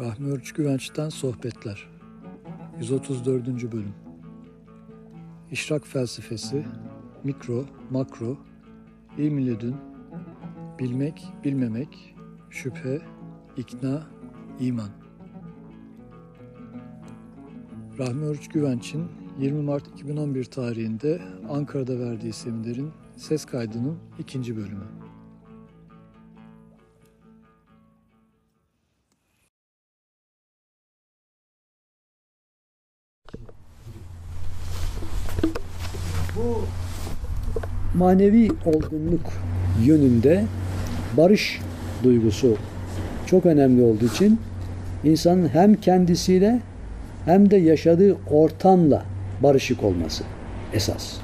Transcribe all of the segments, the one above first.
Rahmi Örç Güvenç'ten Sohbetler 134. Bölüm İşrak Felsefesi Mikro, Makro İlmi ledün Bilmek, bilmemek Şüphe, ikna, iman Rahmi Örç Güvenç'in 20 Mart 2011 tarihinde Ankara'da verdiği seminerin ses kaydının ikinci bölümü. Manevi olgunluk yönünde barış duygusu çok önemli olduğu için insanın hem kendisiyle hem de yaşadığı ortamla barışık olması esas.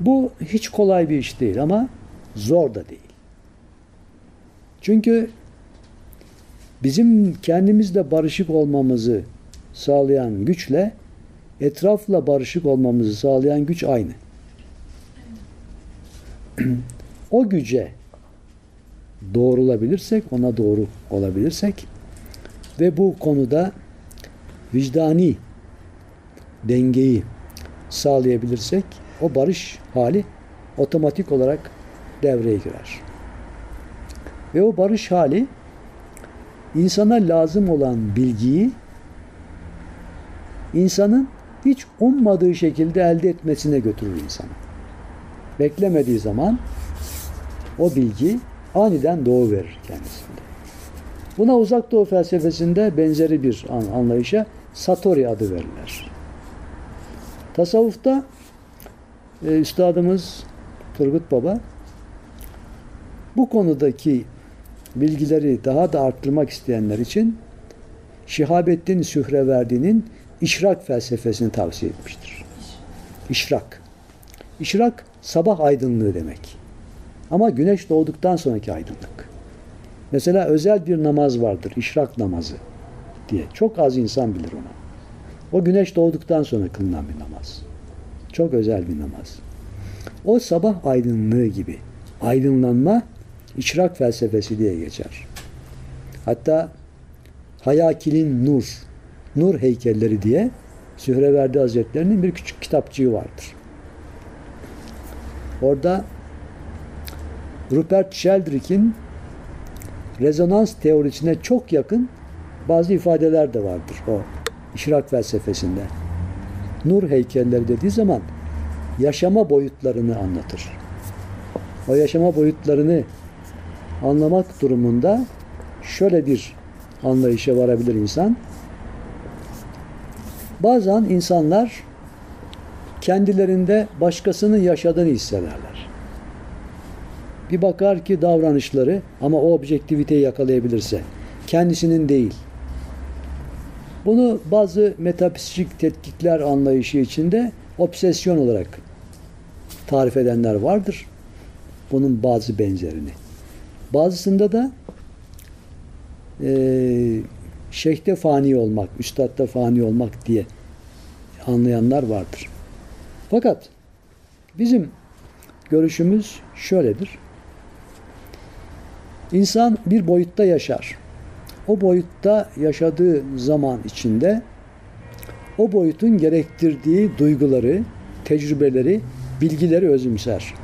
Bu hiç kolay bir iş değil ama zor da değil. Çünkü bizim kendimizle barışık olmamızı sağlayan güçle etrafla barışık olmamızı sağlayan güç aynı. o güce doğrulabilirsek, ona doğru olabilirsek ve bu konuda vicdani dengeyi sağlayabilirsek o barış hali otomatik olarak devreye girer. Ve o barış hali insana lazım olan bilgiyi insanın hiç ummadığı şekilde elde etmesine götürür insanı. Beklemediği zaman o bilgi aniden doğu verir kendisinde. Buna uzak doğu felsefesinde benzeri bir anlayışa Satori adı verilir. Tasavvufta e, üstadımız Turgut Baba bu konudaki bilgileri daha da arttırmak isteyenler için Şihabettin Sühreverdi'nin işrak felsefesini tavsiye etmiştir. İşrak. İşrak sabah aydınlığı demek. Ama güneş doğduktan sonraki aydınlık. Mesela özel bir namaz vardır, işrak namazı diye. Çok az insan bilir onu. O güneş doğduktan sonra kılınan bir namaz. Çok özel bir namaz. O sabah aydınlığı gibi aydınlanma işrak felsefesi diye geçer. Hatta Hayakil'in Nur Nur heykelleri diye Sühreverdi Hazretleri'nin bir küçük kitapçığı vardır. Orada Rupert Sheldrake'in rezonans teorisine çok yakın bazı ifadeler de vardır o işrak felsefesinde. Nur heykelleri dediği zaman yaşama boyutlarını anlatır. O yaşama boyutlarını anlamak durumunda şöyle bir anlayışa varabilir insan. Bazen insanlar kendilerinde başkasının yaşadığını hissederler. Bir bakar ki davranışları ama o objektiviteyi yakalayabilirse kendisinin değil. Bunu bazı metafizik tetkikler anlayışı içinde obsesyon olarak tarif edenler vardır. Bunun bazı benzerini. Bazısında da e, şeyhte fani olmak, üstadda fani olmak diye anlayanlar vardır. Fakat bizim görüşümüz şöyledir. İnsan bir boyutta yaşar. O boyutta yaşadığı zaman içinde o boyutun gerektirdiği duyguları, tecrübeleri, bilgileri özümser.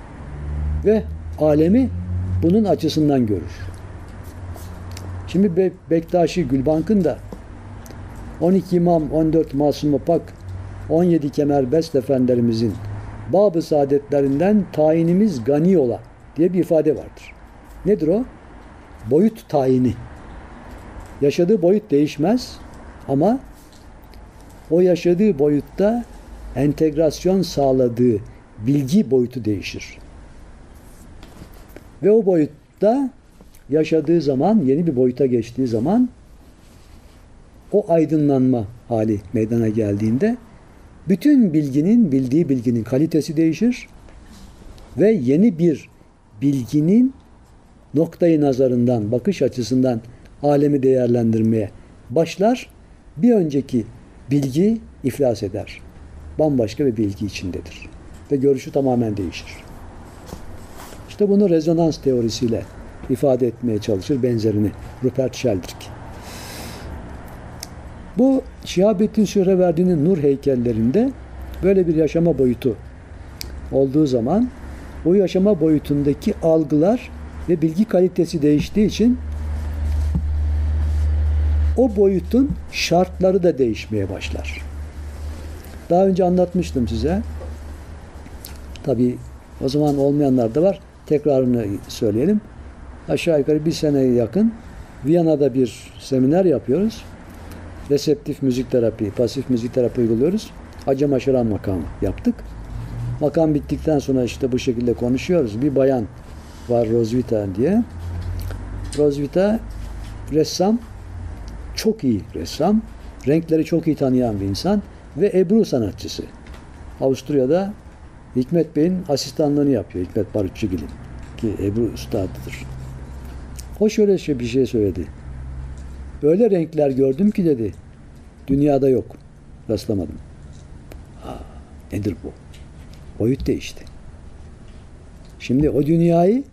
Ve alemi bunun açısından görür. Şimdi Be Bektaşi Gülbank'ın da 12 imam, 14 masum pak, 17 kemer best efendilerimizin babı saadetlerinden tayinimiz gani ola diye bir ifade vardır. Nedir o? Boyut tayini. Yaşadığı boyut değişmez ama o yaşadığı boyutta entegrasyon sağladığı bilgi boyutu değişir. Ve o boyutta yaşadığı zaman, yeni bir boyuta geçtiği zaman o aydınlanma hali meydana geldiğinde bütün bilginin, bildiği bilginin kalitesi değişir ve yeni bir bilginin noktayı nazarından, bakış açısından alemi değerlendirmeye başlar. Bir önceki bilgi iflas eder. Bambaşka bir bilgi içindedir. Ve görüşü tamamen değişir. İşte bunu rezonans teorisiyle ifade etmeye çalışır benzerini Rupert Sheldrake. Bu Şihabettin Sühreverdi'nin nur heykellerinde böyle bir yaşama boyutu olduğu zaman o yaşama boyutundaki algılar ve bilgi kalitesi değiştiği için o boyutun şartları da değişmeye başlar. Daha önce anlatmıştım size. Tabii o zaman olmayanlar da var. Tekrarını söyleyelim. Aşağı yukarı bir seneye yakın Viyana'da bir seminer yapıyoruz. Reseptif müzik terapi, pasif müzik terapi uyguluyoruz. Acem Aşıran makamı yaptık. Makam bittikten sonra işte bu şekilde konuşuyoruz. Bir bayan var Rosvita diye. Rosvita ressam, çok iyi ressam, renkleri çok iyi tanıyan bir insan ve Ebru sanatçısı. Avusturya'da Hikmet Bey'in asistanlığını yapıyor. Hikmet Barutçugil'in ki Ebru ustadıdır. O şöyle bir şey söyledi. Öyle renkler gördüm ki dedi. Dünyada yok. Rastlamadım. Ha, nedir bu? Boyut değişti. Şimdi o dünyayı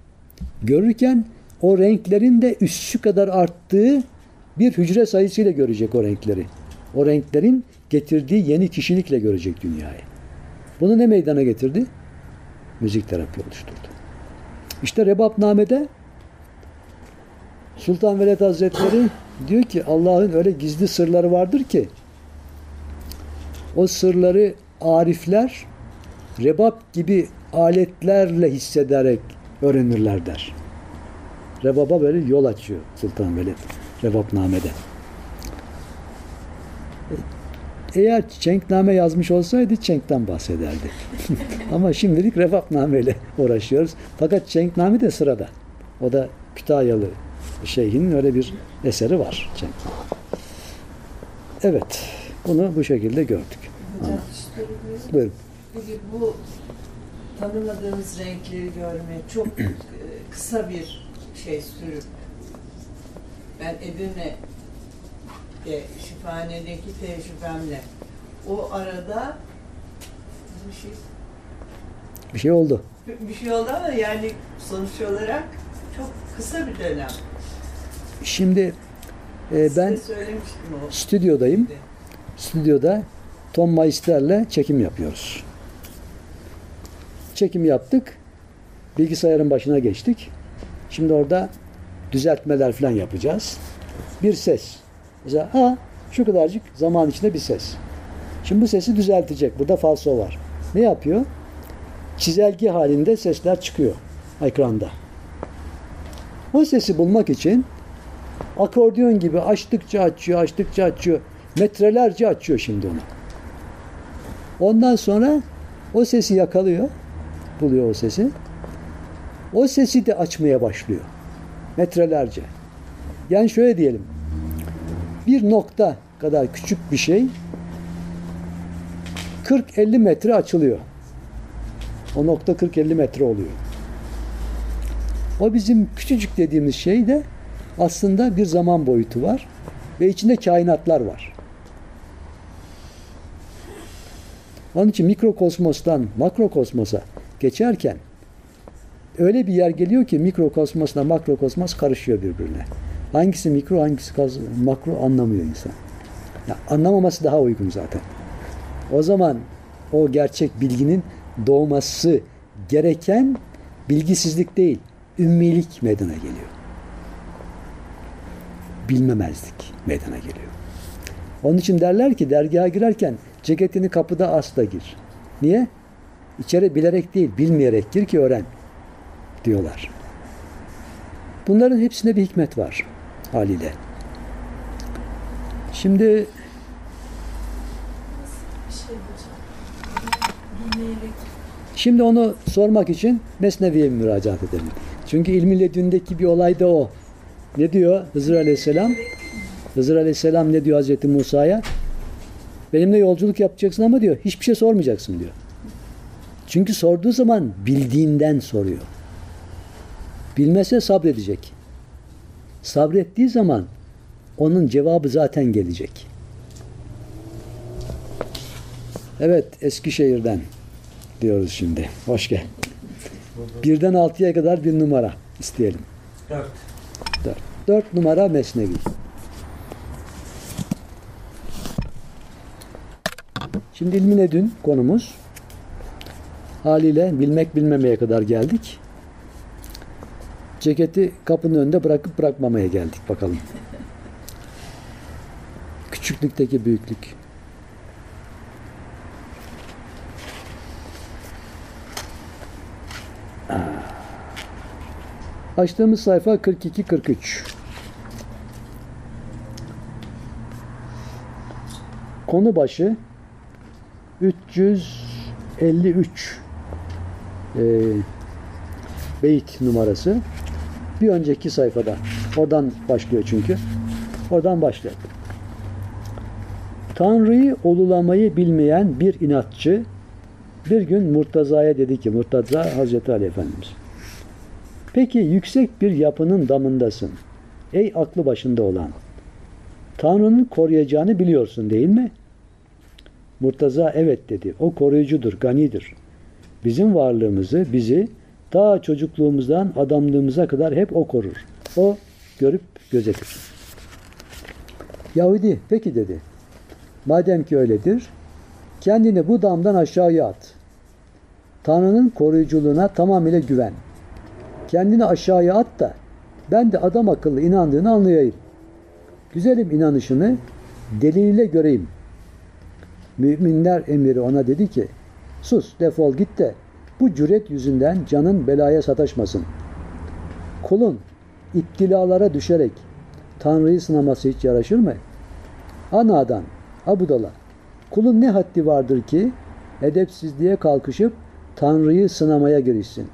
görürken o renklerin de üssü kadar arttığı bir hücre sayısıyla görecek o renkleri. O renklerin getirdiği yeni kişilikle görecek dünyayı. Bunu ne meydana getirdi? Müzik terapi oluşturdu. İşte Rebapname'de Sultan Veled Hazretleri diyor ki Allah'ın öyle gizli sırları vardır ki o sırları arifler rebap gibi aletlerle hissederek öğrenirler der. Rebaba böyle yol açıyor Sultan Veled Rebapname'de. Eğer Çenkname yazmış olsaydı Çenk'ten bahsederdi. Ama şimdilik Rebapname ile uğraşıyoruz. Fakat Çenkname de sırada. O da Kütahyalı şeyhin öyle bir eseri var. Evet. Bunu bu şekilde gördük. Hocam, Buyurun. Peki bu tanımadığımız renkleri görmek çok e, kısa bir şey sürüp ben Edirne'de şifanedeki tecrübemle o arada bir şey Bir şey oldu. bir şey oldu ama yani sonuç olarak çok kısa bir dönem. Şimdi e, ben stüdyodayım. Stüdyoda Tom Meister'le çekim yapıyoruz. Çekim yaptık. Bilgisayarın başına geçtik. Şimdi orada düzeltmeler falan yapacağız. Bir ses. Mesela ha şu kadarcık zaman içinde bir ses. Şimdi bu sesi düzeltecek. Burada falso var. Ne yapıyor? Çizelge halinde sesler çıkıyor ekranda. O sesi bulmak için akordeon gibi açtıkça açıyor, açtıkça açıyor. Metrelerce açıyor şimdi onu. Ondan sonra o sesi yakalıyor. Buluyor o sesi. O sesi de açmaya başlıyor. Metrelerce. Yani şöyle diyelim. Bir nokta kadar küçük bir şey 40-50 metre açılıyor. O nokta 40-50 metre oluyor. O bizim küçücük dediğimiz şey de aslında bir zaman boyutu var ve içinde kainatlar var. Onun için mikrokosmostan makrokosmosa geçerken öyle bir yer geliyor ki mikrokosmosla makrokosmos karışıyor birbirine. Hangisi mikro hangisi makro anlamıyor insan. Ya anlamaması daha uygun zaten. O zaman o gerçek bilginin doğması gereken bilgisizlik değil, ümmilik meydana geliyor. Bilmemezlik meydana geliyor. Onun için derler ki dergaha girerken ceketini kapıda asla gir. Niye? İçeri bilerek değil, bilmeyerek gir ki öğren diyorlar. Bunların hepsinde bir hikmet var haliyle. Şimdi Şimdi onu sormak için Mesnevi'ye müracaat edelim. Çünkü ilmi ledündeki bir olay da o. Ne diyor Hızır Aleyhisselam? Hızır Aleyhisselam ne diyor Hazreti Musa'ya? Benimle yolculuk yapacaksın ama diyor hiçbir şey sormayacaksın diyor. Çünkü sorduğu zaman bildiğinden soruyor. Bilmese sabredecek. Sabrettiği zaman onun cevabı zaten gelecek. Evet Eskişehir'den diyoruz şimdi. Hoş gel. Birden altıya kadar bir numara isteyelim. Dört. Dört. Dört numara Mesnevi. Şimdi ilmi ne dün konumuz? Haliyle bilmek bilmemeye kadar geldik. Ceketi kapının önünde bırakıp bırakmamaya geldik bakalım. Küçüklükteki büyüklük. Açtığımız sayfa 42-43. Konu başı 353 e, beyit numarası. Bir önceki sayfada. Oradan başlıyor çünkü. Oradan başlayalım. Tanrı'yı olulamayı bilmeyen bir inatçı bir gün Murtaza'ya dedi ki, Murtaza Hazreti Ali Efendimiz. Peki yüksek bir yapının damındasın. Ey aklı başında olan. Tanrı'nın koruyacağını biliyorsun değil mi? Murtaza evet dedi. O koruyucudur, ganidir. Bizim varlığımızı, bizi ta çocukluğumuzdan adamlığımıza kadar hep o korur. O görüp gözetir. Yahudi peki dedi. Madem ki öyledir, kendini bu damdan aşağıya at. Tanrı'nın koruyuculuğuna tamamıyla güven. Kendini aşağıya at da ben de adam akıllı inandığını anlayayım. Güzelim inanışını deliliyle göreyim. Müminler emiri ona dedi ki sus defol git de bu cüret yüzünden canın belaya sataşmasın. Kulun iptilalara düşerek Tanrı'yı sınaması hiç yaraşır mı? Anadan, abudala, kulun ne haddi vardır ki edepsizliğe kalkışıp Tanrı'yı sınamaya girişsin.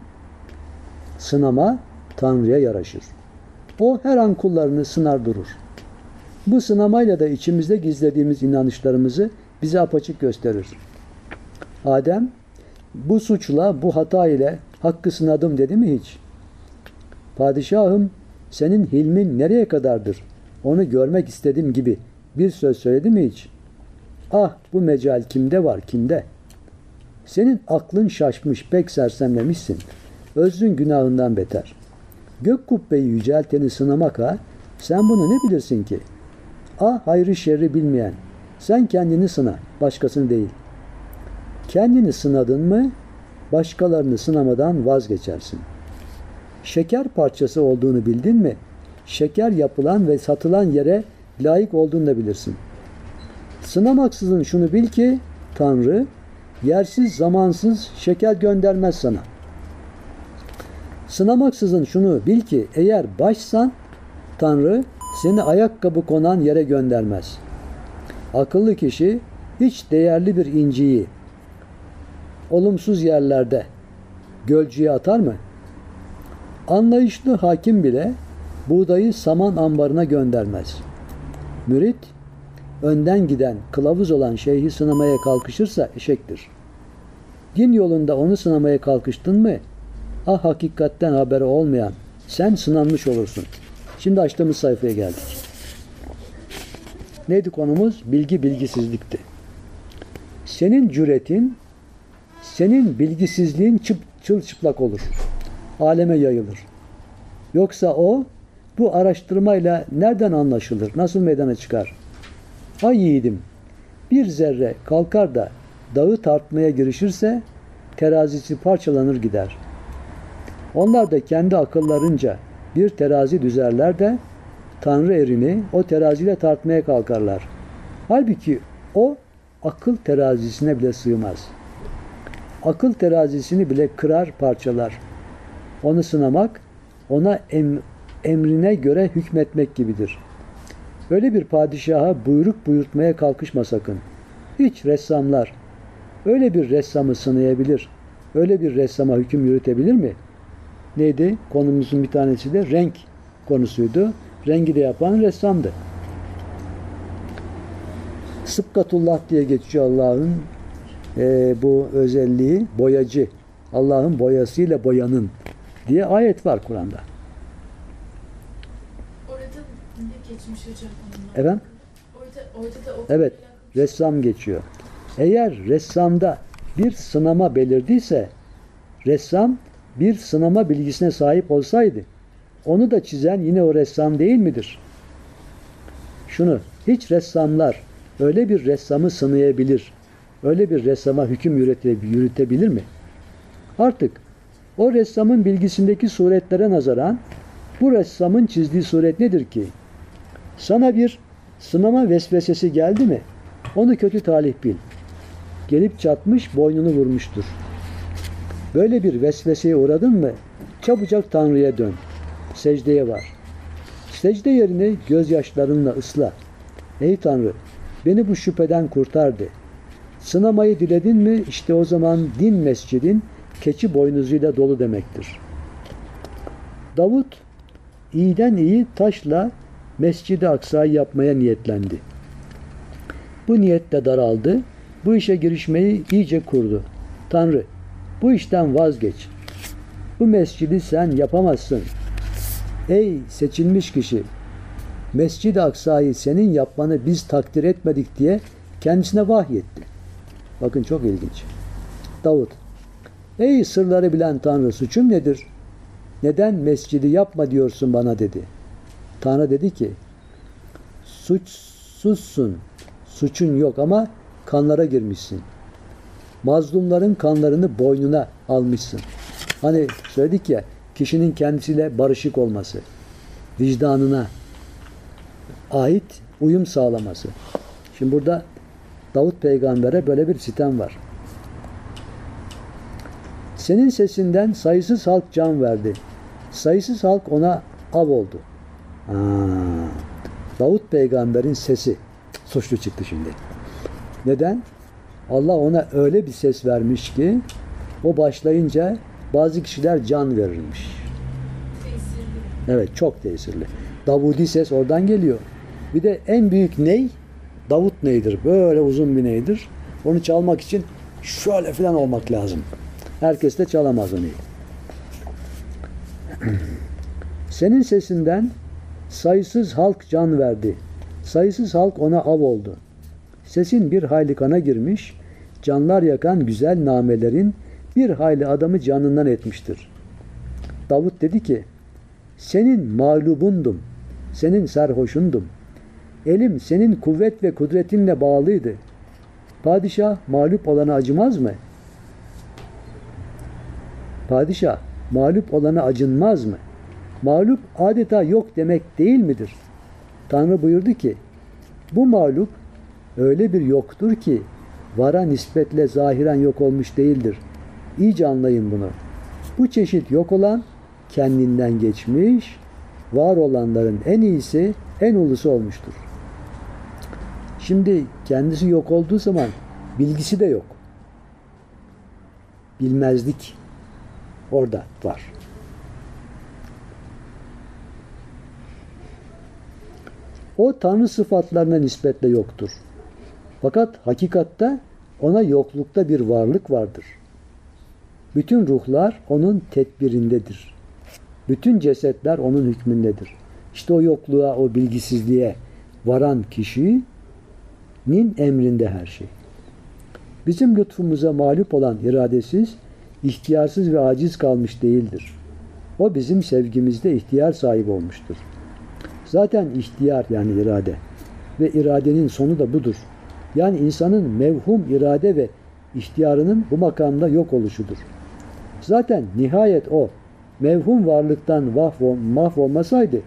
Sınama Tanrı'ya yaraşır. O her an kullarını sınar durur. Bu sınamayla da içimizde gizlediğimiz inanışlarımızı bize apaçık gösterir. Adem bu suçla, bu hata ile hakkı sınadım dedi mi hiç? Padişahım senin hilmin nereye kadardır? Onu görmek istedim gibi bir söz söyledi mi hiç? Ah bu mecal kimde var kimde? Senin aklın şaşmış pek sersemlemişsin. Özrün günahından beter. Gök kubbeyi yücelteni sınamak ha? Sen bunu ne bilirsin ki? Ah hayrı şerri bilmeyen. Sen kendini sına, başkasını değil. Kendini sınadın mı, başkalarını sınamadan vazgeçersin. Şeker parçası olduğunu bildin mi, şeker yapılan ve satılan yere layık olduğunu da bilirsin. Sınamaksızın şunu bil ki, Tanrı, yersiz zamansız şeker göndermez sana. Sınamaksızın şunu bil ki, eğer başsan, Tanrı seni ayakkabı konan yere göndermez. Akıllı kişi hiç değerli bir inciyi olumsuz yerlerde gölcüye atar mı? Anlayışlı hakim bile buğdayı saman ambarına göndermez. Mürit önden giden kılavuz olan şeyhi sınamaya kalkışırsa eşektir. Din yolunda onu sınamaya kalkıştın mı? Ah hakikatten haberi olmayan sen sınanmış olursun. Şimdi açtığımız sayfaya geldik. Neydi konumuz? Bilgi bilgisizlikti. Senin cüretin, senin bilgisizliğin çıp, çılçıplak olur. Aleme yayılır. Yoksa o bu araştırmayla nereden anlaşılır? Nasıl meydana çıkar? Ay yiğidim, bir zerre kalkar da dağı tartmaya girişirse terazisi parçalanır gider. Onlar da kendi akıllarınca bir terazi düzerler de Tanrı erini o teraziyle tartmaya kalkarlar. Halbuki o akıl terazisine bile sığmaz. Akıl terazisini bile kırar parçalar. Onu sınamak, ona em, emrine göre hükmetmek gibidir. Öyle bir padişaha buyruk buyurtmaya kalkışma sakın. Hiç ressamlar öyle bir ressamı sınayabilir, öyle bir ressama hüküm yürütebilir mi? Neydi? Konumuzun bir tanesi de renk konusuydu. Rengi de yapan ressamdı. Sıbkatullah diye geçiyor Allah'ın e, bu özelliği boyacı. Allah'ın boyasıyla boyanın diye ayet var Kur'an'da. Orada ne geçmiş hocam? Efendim? Orada, orada da o Evet, ressam geçiyor. Eğer ressamda bir sınama belirdiyse, ressam bir sınama bilgisine sahip olsaydı, onu da çizen yine o ressam değil midir? Şunu, hiç ressamlar öyle bir ressamı sınayabilir, öyle bir ressama hüküm yürüte- yürütebilir mi? Artık o ressamın bilgisindeki suretlere nazaran bu ressamın çizdiği suret nedir ki? Sana bir sınama vesvesesi geldi mi? Onu kötü talih bil. Gelip çatmış boynunu vurmuştur. Böyle bir vesveseye uğradın mı? Çabucak Tanrı'ya dön. Secdeye var. Secde yerini gözyaşlarınla ısla. Ey Tanrı, beni bu şüpheden kurtar de. Sınamayı diledin mi işte o zaman din mescidin keçi boynuzuyla dolu demektir. Davut iyiden iyi taşla Mescid-i Aksa'yı yapmaya niyetlendi. Bu niyetle daraldı. Bu işe girişmeyi iyice kurdu. Tanrı, bu işten vazgeç. Bu mescidi sen yapamazsın. Ey seçilmiş kişi, Mescid-i Aksa'yı senin yapmanı biz takdir etmedik diye kendisine vahyetti. Bakın çok ilginç. Davut, ey sırları bilen Tanrı suçum nedir? Neden mescidi yapma diyorsun bana dedi. Tanrı dedi ki, suçsuzsun, suçun yok ama kanlara girmişsin. Mazlumların kanlarını boynuna almışsın. Hani söyledik ya, kişinin kendisiyle barışık olması, vicdanına ait uyum sağlaması. Şimdi burada Davut peygambere böyle bir sitem var. Senin sesinden sayısız halk can verdi. Sayısız halk ona av oldu. Ha, Davut peygamberin sesi suçlu çıktı şimdi. Neden? Allah ona öyle bir ses vermiş ki o başlayınca bazı kişiler can verirmiş. Tesirli. Evet çok tesirli. Davudi ses oradan geliyor. Bir de en büyük ney? Davut neydir? Böyle uzun bir neydir? Onu çalmak için şöyle falan olmak lazım. Herkes de çalamaz onu. Senin sesinden sayısız halk can verdi. Sayısız halk ona av oldu. Sesin bir hayli kana girmiş, canlar yakan güzel namelerin bir hayli adamı canından etmiştir. Davut dedi ki, senin mağlubundum, senin serhoşundum. Elim senin kuvvet ve kudretinle bağlıydı. Padişah mağlup olana acımaz mı? Padişah mağlup olana acınmaz mı? Mağlup adeta yok demek değil midir? Tanrı buyurdu ki, bu mağlup öyle bir yoktur ki vara nispetle zahiren yok olmuş değildir. İyice anlayın bunu. Bu çeşit yok olan kendinden geçmiş, var olanların en iyisi, en ulusu olmuştur. Şimdi kendisi yok olduğu zaman bilgisi de yok. Bilmezlik orada var. O Tanrı sıfatlarına nispetle yoktur. Fakat hakikatte ona yoklukta bir varlık vardır. Bütün ruhlar onun tedbirindedir. Bütün cesetler onun hükmündedir. İşte o yokluğa, o bilgisizliğe varan kişinin emrinde her şey. Bizim lütfumuza mağlup olan iradesiz, ihtiyarsız ve aciz kalmış değildir. O bizim sevgimizde ihtiyar sahibi olmuştur. Zaten ihtiyar yani irade ve iradenin sonu da budur. Yani insanın mevhum irade ve ihtiyarının bu makamda yok oluşudur. Zaten nihayet o mevhum varlıktan mahvol- mahvolmasaydı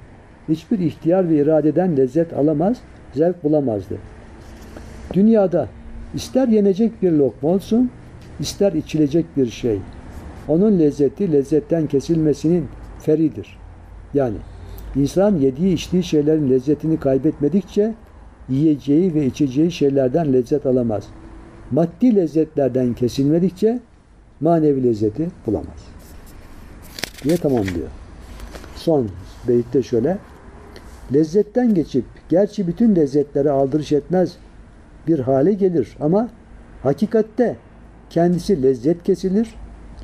hiçbir ihtiyar ve iradeden lezzet alamaz, zevk bulamazdı. Dünyada ister yenecek bir lokma olsun, ister içilecek bir şey. Onun lezzeti lezzetten kesilmesinin feridir. Yani insan yediği içtiği şeylerin lezzetini kaybetmedikçe yiyeceği ve içeceği şeylerden lezzet alamaz. Maddi lezzetlerden kesilmedikçe manevi lezzeti bulamaz. Diye tamamlıyor. Son beyitte şöyle. Lezzetten geçip gerçi bütün lezzetlere aldırış etmez bir hale gelir ama hakikatte kendisi lezzet kesilir,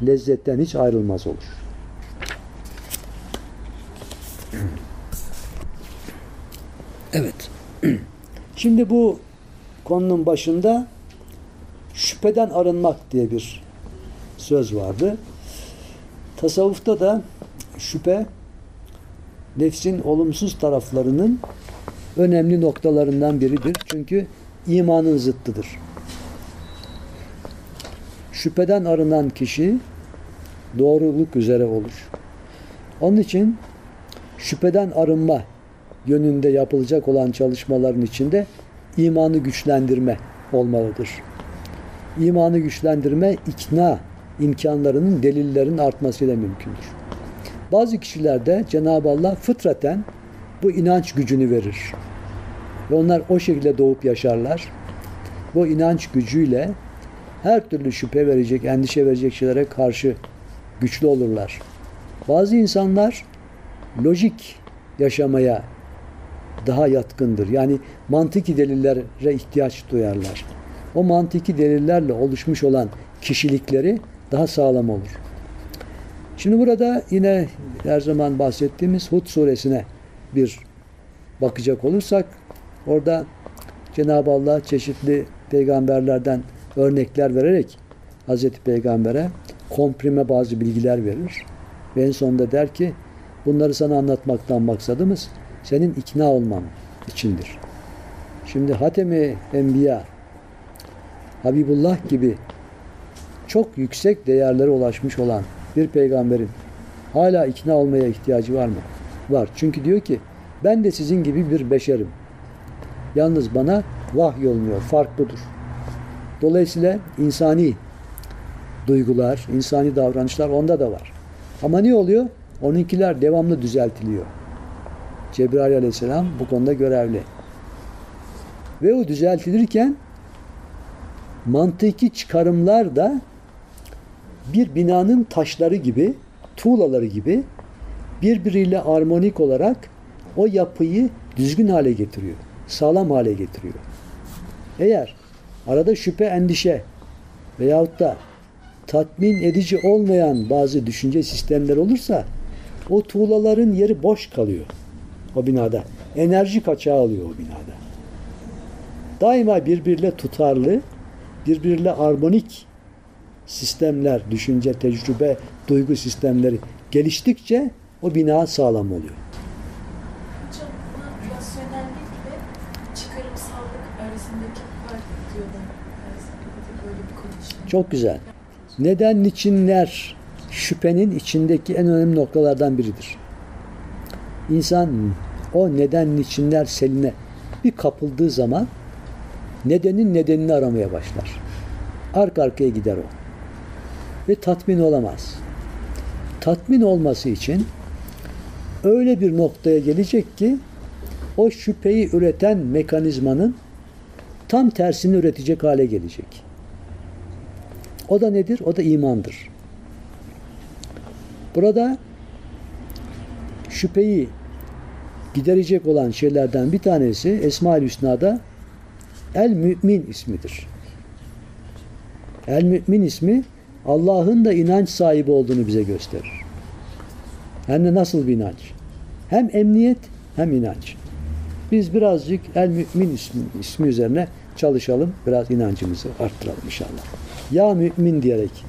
lezzetten hiç ayrılmaz olur. Evet. Şimdi bu konunun başında şüpheden arınmak diye bir söz vardı. Tasavvufta da şüphe nefsin olumsuz taraflarının önemli noktalarından biridir. Çünkü imanın zıttıdır. şüpheden arınan kişi doğruluk üzere olur. Onun için şüpheden arınma yönünde yapılacak olan çalışmaların içinde imanı güçlendirme olmalıdır. İmanı güçlendirme ikna imkanlarının, delillerin artmasıyla mümkündür. Bazı kişilerde Cenab-ı Allah fıtraten bu inanç gücünü verir. Ve onlar o şekilde doğup yaşarlar. Bu inanç gücüyle her türlü şüphe verecek, endişe verecek şeylere karşı güçlü olurlar. Bazı insanlar lojik yaşamaya daha yatkındır. Yani mantıki delillere ihtiyaç duyarlar. O mantıki delillerle oluşmuş olan kişilikleri daha sağlam olur. Şimdi burada yine her zaman bahsettiğimiz Hud suresine bir bakacak olursak orada Cenab-ı Allah çeşitli peygamberlerden örnekler vererek Hazreti Peygamber'e komprime bazı bilgiler verir. Ve en sonunda der ki bunları sana anlatmaktan maksadımız senin ikna olman içindir. Şimdi Hatemi Enbiya Habibullah gibi çok yüksek değerlere ulaşmış olan bir peygamberin hala ikna olmaya ihtiyacı var mı? Var. Çünkü diyor ki ben de sizin gibi bir beşerim. Yalnız bana vahy olmuyor. Fark budur. Dolayısıyla insani duygular, insani davranışlar onda da var. Ama ne oluyor? Onunkiler devamlı düzeltiliyor. Cebrail aleyhisselam bu konuda görevli. Ve o düzeltilirken mantıki çıkarımlar da bir binanın taşları gibi, tuğlaları gibi birbiriyle armonik olarak o yapıyı düzgün hale getiriyor. Sağlam hale getiriyor. Eğer arada şüphe, endişe veyahut da tatmin edici olmayan bazı düşünce sistemler olursa o tuğlaların yeri boş kalıyor o binada. Enerji kaçağı oluyor o binada. Daima birbiriyle tutarlı, birbiriyle armonik sistemler, düşünce, tecrübe, duygu sistemleri geliştikçe o bina sağlam oluyor. Çok güzel. Neden, niçinler şüphenin içindeki en önemli noktalardan biridir. İnsan o neden, niçinler seline bir kapıldığı zaman nedenin nedenini aramaya başlar. Arka arkaya gider o. Ve tatmin olamaz. Tatmin olması için öyle bir noktaya gelecek ki o şüpheyi üreten mekanizmanın tam tersini üretecek hale gelecek. O da nedir? O da imandır. Burada şüpheyi giderecek olan şeylerden bir tanesi Esma-ül Hüsna'da El Mümin ismidir. El Mümin ismi Allah'ın da inanç sahibi olduğunu bize gösterir. Hem de nasıl bir inanç? Hem emniyet hem inanç. Biz birazcık El Mümin ismi, ismi üzerine çalışalım. Biraz inancımızı arttıralım inşallah. Ya mümin diyerek